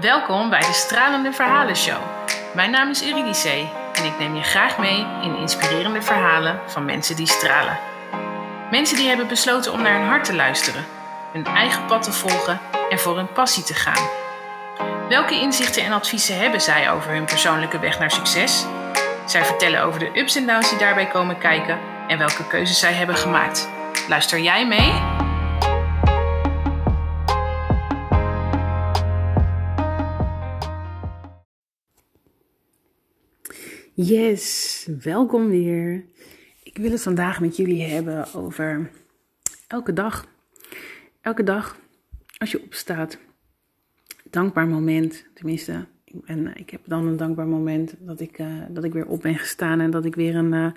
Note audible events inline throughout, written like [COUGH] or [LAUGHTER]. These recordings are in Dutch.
Welkom bij de Stralende Verhalen Show. Mijn naam is Eurydice en ik neem je graag mee in inspirerende verhalen van mensen die stralen. Mensen die hebben besloten om naar hun hart te luisteren, hun eigen pad te volgen en voor hun passie te gaan. Welke inzichten en adviezen hebben zij over hun persoonlijke weg naar succes? Zij vertellen over de ups en downs die daarbij komen kijken en welke keuzes zij hebben gemaakt. Luister jij mee? Yes, welkom weer. Ik wil het vandaag met jullie hebben over elke dag. Elke dag als je opstaat. Dankbaar moment. Tenminste, ik, ben, ik heb dan een dankbaar moment dat ik, uh, dat ik weer op ben gestaan en dat ik weer een uh,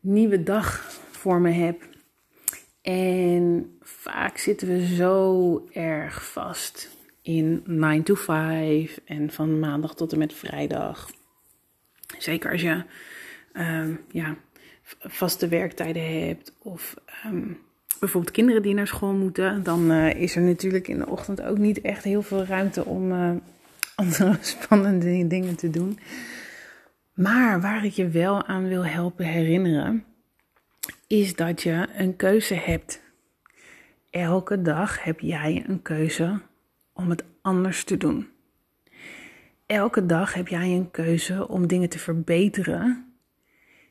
nieuwe dag voor me heb. En vaak zitten we zo erg vast in 9 to 5 en van maandag tot en met vrijdag. Zeker als je um, ja, vaste werktijden hebt of um, bijvoorbeeld kinderen die naar school moeten, dan uh, is er natuurlijk in de ochtend ook niet echt heel veel ruimte om [LAUGHS] uh, andere spannende dingen te doen. Maar waar ik je wel aan wil helpen herinneren, is dat je een keuze hebt. Elke dag heb jij een keuze om het anders te doen. Elke dag heb jij een keuze om dingen te verbeteren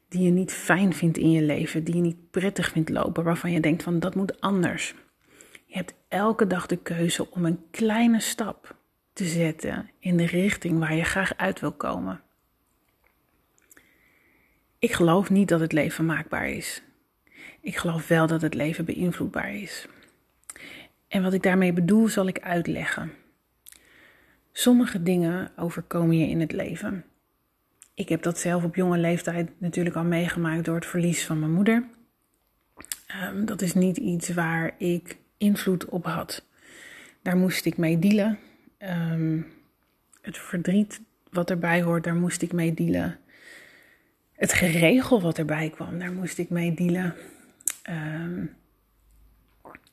die je niet fijn vindt in je leven, die je niet prettig vindt lopen, waarvan je denkt van dat moet anders. Je hebt elke dag de keuze om een kleine stap te zetten in de richting waar je graag uit wil komen. Ik geloof niet dat het leven maakbaar is. Ik geloof wel dat het leven beïnvloedbaar is. En wat ik daarmee bedoel, zal ik uitleggen. Sommige dingen overkomen je in het leven. Ik heb dat zelf op jonge leeftijd natuurlijk al meegemaakt door het verlies van mijn moeder. Um, dat is niet iets waar ik invloed op had. Daar moest ik mee dealen. Um, het verdriet wat erbij hoort, daar moest ik mee dealen. Het geregel wat erbij kwam, daar moest ik mee dealen. Um,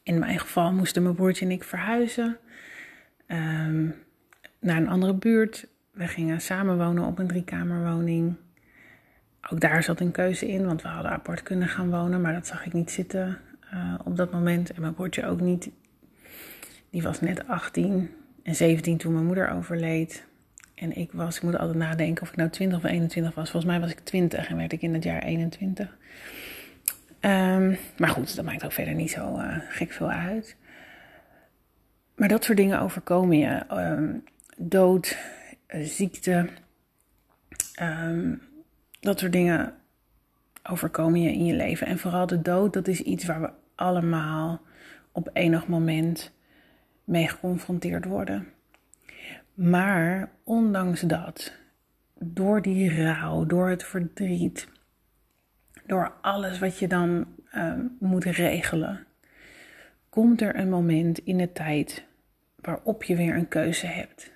in mijn geval moesten mijn broertje en ik verhuizen um, naar een andere buurt. We gingen samen wonen op een driekamerwoning. Ook daar zat een keuze in, want we hadden apart kunnen gaan wonen, maar dat zag ik niet zitten uh, op dat moment. En mijn broertje ook niet. Die was net 18 en 17 toen mijn moeder overleed. En ik was, ik moet altijd nadenken of ik nou 20 of 21 was. Volgens mij was ik 20 en werd ik in het jaar 21. Um, maar goed, dat maakt ook verder niet zo uh, gek veel uit. Maar dat soort dingen overkomen je. Um, dood, uh, ziekte. Um, dat soort dingen overkomen je in je leven. En vooral de dood, dat is iets waar we allemaal op enig moment mee geconfronteerd worden. Maar ondanks dat, door die rouw, door het verdriet, door alles wat je dan uh, moet regelen, komt er een moment in de tijd waarop je weer een keuze hebt.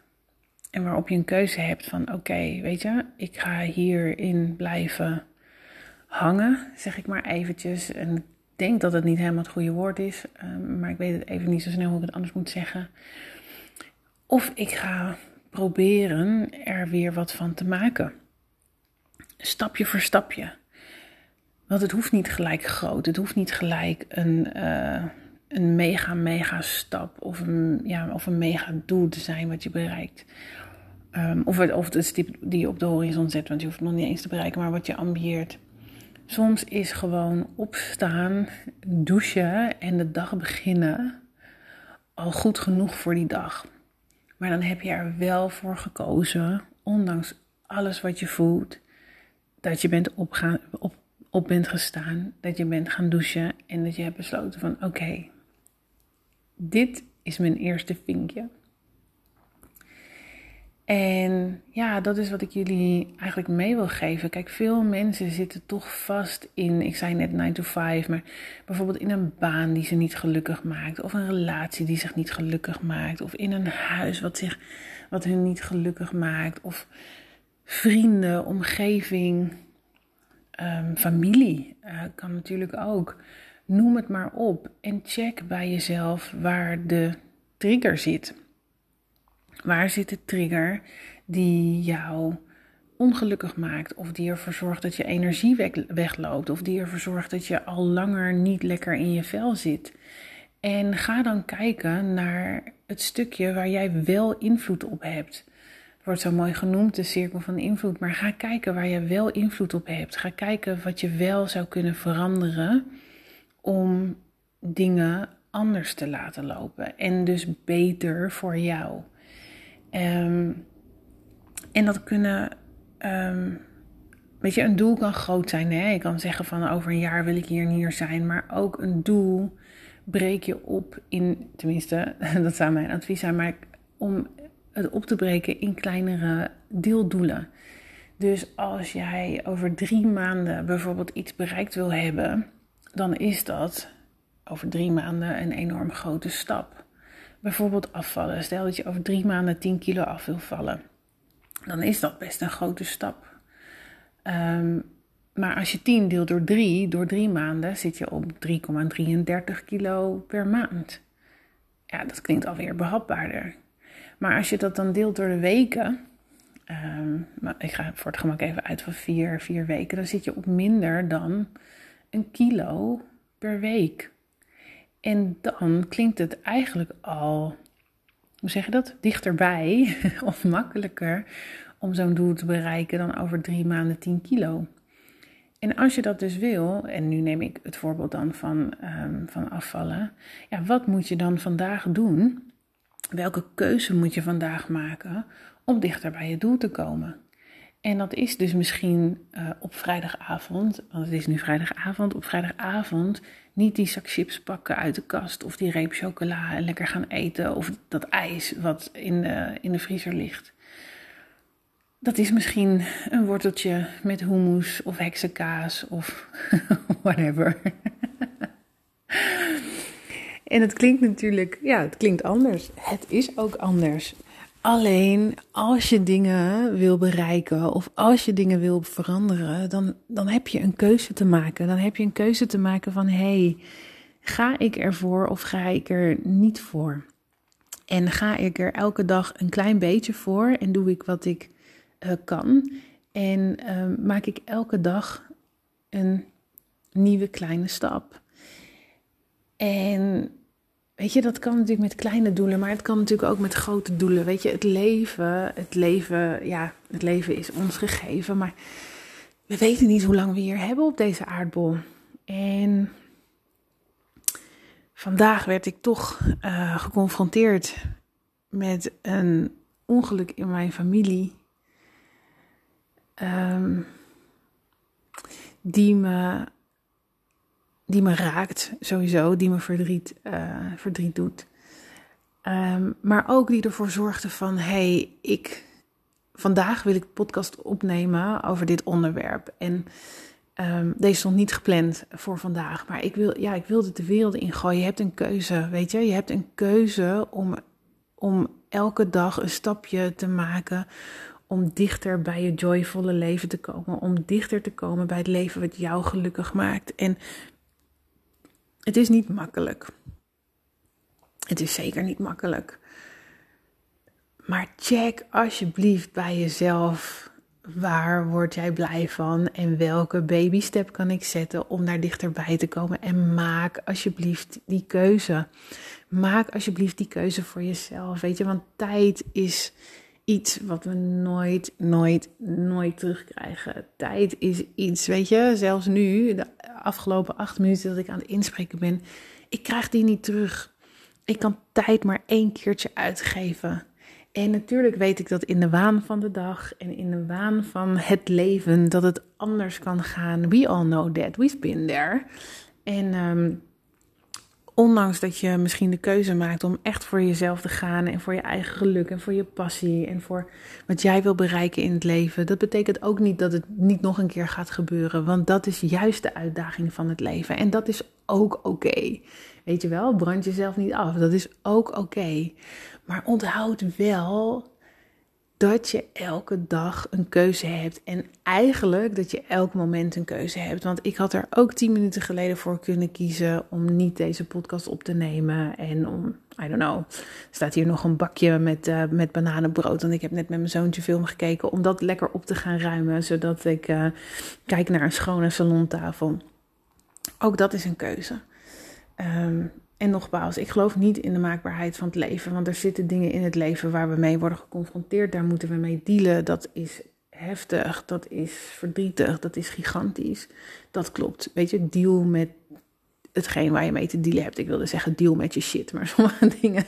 En waarop je een keuze hebt van oké, weet je, ik ga hierin blijven hangen, zeg ik maar eventjes. En ik denk dat het niet helemaal het goede woord is, um, maar ik weet het even niet zo snel hoe ik het anders moet zeggen. Of ik ga proberen er weer wat van te maken. Stapje voor stapje. Want het hoeft niet gelijk groot. Het hoeft niet gelijk een, uh, een mega, mega stap of een, ja, of een mega doel te zijn wat je bereikt. Um, of, het, of stip die je op de horizon zet, want je hoeft het nog niet eens te bereiken, maar wat je ambieert. Soms is gewoon opstaan, douchen en de dag beginnen al goed genoeg voor die dag. Maar dan heb je er wel voor gekozen, ondanks alles wat je voelt, dat je bent opgaan, op, op bent gestaan, dat je bent gaan douchen en dat je hebt besloten van oké, dit is mijn eerste vinkje. En ja, dat is wat ik jullie eigenlijk mee wil geven. Kijk, veel mensen zitten toch vast in, ik zei net 9 to 5, maar bijvoorbeeld in een baan die ze niet gelukkig maakt, of een relatie die zich niet gelukkig maakt, of in een huis wat, zich, wat hun niet gelukkig maakt, of vrienden, omgeving, um, familie uh, kan natuurlijk ook. Noem het maar op en check bij jezelf waar de trigger zit. Waar zit de trigger die jou ongelukkig maakt, of die ervoor zorgt dat je energie wegloopt, of die ervoor zorgt dat je al langer niet lekker in je vel zit? En ga dan kijken naar het stukje waar jij wel invloed op hebt. Het wordt zo mooi genoemd, de cirkel van invloed. Maar ga kijken waar je wel invloed op hebt. Ga kijken wat je wel zou kunnen veranderen om dingen anders te laten lopen. En dus beter voor jou. Ehm, en dat kunnen. Um, weet je, een doel kan groot zijn. Hè? Je kan zeggen van over een jaar wil ik hier en hier zijn. Maar ook een doel breek je op in, tenminste, [LAUGHS] dat zou mijn advies zijn, maar om het op te breken in kleinere deeldoelen. Dus als jij over drie maanden bijvoorbeeld iets bereikt wil hebben, dan is dat over drie maanden een enorm grote stap. Bijvoorbeeld afvallen. Stel dat je over drie maanden 10 kilo af wil vallen, dan is dat best een grote stap. Um, maar als je 10 deelt door 3, door 3 maanden zit je op 3,33 kilo per maand. Ja, dat klinkt alweer behapbaarder. Maar als je dat dan deelt door de weken, um, ik ga voor het gemak even uit van 4, 4 weken, dan zit je op minder dan een kilo per week. En dan klinkt het eigenlijk al, hoe zeg je dat, dichterbij [LAUGHS] of makkelijker om zo'n doel te bereiken dan over drie maanden 10 kilo. En als je dat dus wil, en nu neem ik het voorbeeld dan van, um, van afvallen, ja, wat moet je dan vandaag doen? Welke keuze moet je vandaag maken om dichter bij je doel te komen? En dat is dus misschien uh, op vrijdagavond, want het is nu vrijdagavond, op vrijdagavond niet die zak chips pakken uit de kast of die reep chocola en lekker gaan eten of dat ijs wat in de, in de vriezer ligt. Dat is misschien een worteltje met hummus of heksenkaas of [LAUGHS] whatever. en het klinkt natuurlijk, ja, het klinkt anders. Het is ook anders. Alleen als je dingen wil bereiken of als je dingen wil veranderen, dan, dan heb je een keuze te maken. Dan heb je een keuze te maken van hé, hey, ga ik ervoor of ga ik er niet voor? En ga ik er elke dag een klein beetje voor en doe ik wat ik uh, kan. En uh, maak ik elke dag een nieuwe kleine stap. En weet je, dat kan natuurlijk met kleine doelen, maar het kan natuurlijk ook met grote doelen. Weet je, het leven, het leven, ja, het leven is ons gegeven, maar we weten niet hoe lang we hier hebben op deze aardbol. En vandaag werd ik toch uh, geconfronteerd met een ongeluk in mijn familie um, die, me, die me raakt, sowieso, die me verdriet, uh, verdriet doet. Um, maar ook die ervoor zorgde van, hey, ik, vandaag wil ik podcast opnemen over dit onderwerp. En um, deze stond niet gepland voor vandaag, maar ik, wil, ja, ik wilde de wereld ingooien. Je hebt een keuze, weet je, je hebt een keuze om, om elke dag een stapje te maken om dichter bij je joyvolle leven te komen, om dichter te komen bij het leven wat jou gelukkig maakt. En het is niet makkelijk. Het is zeker niet makkelijk. Maar check alsjeblieft bij jezelf. Waar word jij blij van en welke baby step kan ik zetten om daar dichterbij te komen? En maak alsjeblieft die keuze. Maak alsjeblieft die keuze voor jezelf. Weet je, want tijd is iets wat we nooit, nooit, nooit terugkrijgen. Tijd is iets, weet je, zelfs nu, de afgelopen acht minuten dat ik aan het inspreken ben, ik krijg die niet terug. Ik kan tijd maar één keertje uitgeven. En natuurlijk weet ik dat in de waan van de dag en in de waan van het leven dat het anders kan gaan. We all know that. We've been there. En um, ondanks dat je misschien de keuze maakt om echt voor jezelf te gaan en voor je eigen geluk en voor je passie en voor wat jij wil bereiken in het leven, dat betekent ook niet dat het niet nog een keer gaat gebeuren, want dat is juist de uitdaging van het leven en dat is ook oké. Weet je wel, brand jezelf niet af, dat is ook oké. Maar onthoud wel dat je elke dag een keuze hebt. En eigenlijk dat je elk moment een keuze hebt. Want ik had er ook tien minuten geleden voor kunnen kiezen om niet deze podcast op te nemen. En om, I don't know, staat hier nog een bakje met, uh, met bananenbrood. Want ik heb net met mijn zoontje film gekeken om dat lekker op te gaan ruimen. Zodat ik uh, kijk naar een schone salontafel. Ook dat is een keuze. Um, en nogmaals, ik geloof niet in de maakbaarheid van het leven. Want er zitten dingen in het leven waar we mee worden geconfronteerd. Daar moeten we mee dealen. Dat is heftig, dat is verdrietig, dat is gigantisch. Dat klopt. Weet je, deal met hetgeen waar je mee te dealen hebt. Ik wilde zeggen deal met je shit. Maar [LAUGHS] sommige dingen,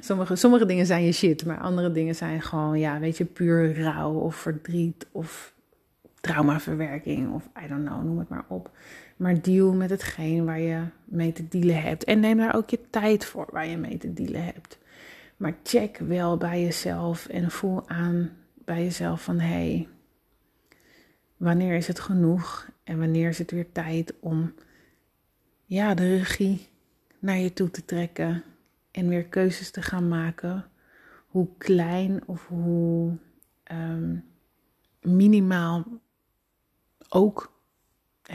sommige, sommige dingen zijn je shit. Maar andere dingen zijn gewoon, ja, weet je, puur rouw of verdriet of traumaverwerking of I don't know, noem het maar op. Maar deal met hetgeen waar je mee te dealen hebt. En neem daar ook je tijd voor waar je mee te dealen hebt. Maar check wel bij jezelf en voel aan bij jezelf van hé, hey, wanneer is het genoeg en wanneer is het weer tijd om ja, de regie naar je toe te trekken en weer keuzes te gaan maken. Hoe klein of hoe um, minimaal ook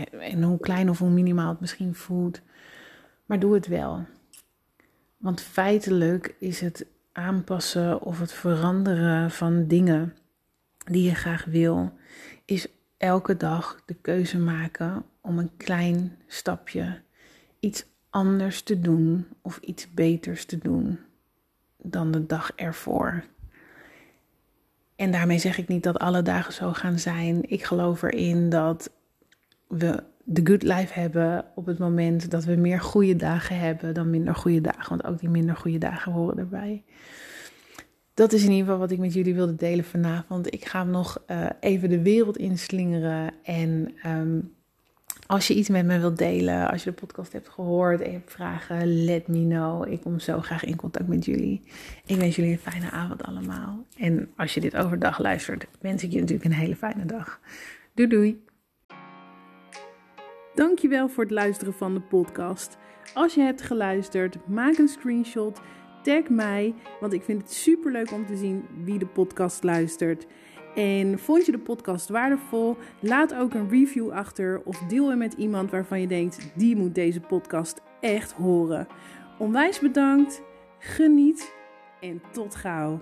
en hoe klein of hoe minimaal het misschien voelt. Maar doe het wel. Want feitelijk is het aanpassen of het veranderen van dingen die je graag wil, is elke dag de keuze maken om een klein stapje iets anders te doen of iets beters te doen dan de dag ervoor. En daarmee zeg ik niet dat alle dagen zo gaan zijn. Ik geloof erin dat we de good life hebben op het moment dat we meer goede dagen hebben dan minder goede dagen. Want ook die minder goede dagen horen erbij. Dat is in ieder geval wat ik met jullie wilde delen vanavond. Ik ga hem nog uh, even de wereld inslingeren. En um, als je iets met me wilt delen, als je de podcast hebt gehoord en je hebt vragen, let me know. Ik kom zo graag in contact met jullie. Ik wens jullie een fijne avond allemaal. En als je dit overdag luistert, wens ik je natuurlijk een hele fijne dag. Doei doei! Dankjewel voor het luisteren van de podcast. Als je hebt geluisterd, maak een screenshot, tag mij, want ik vind het super leuk om te zien wie de podcast luistert. En vond je de podcast waardevol? Laat ook een review achter of deel hem met iemand waarvan je denkt die moet deze podcast echt horen. Onwijs bedankt, geniet en tot gauw.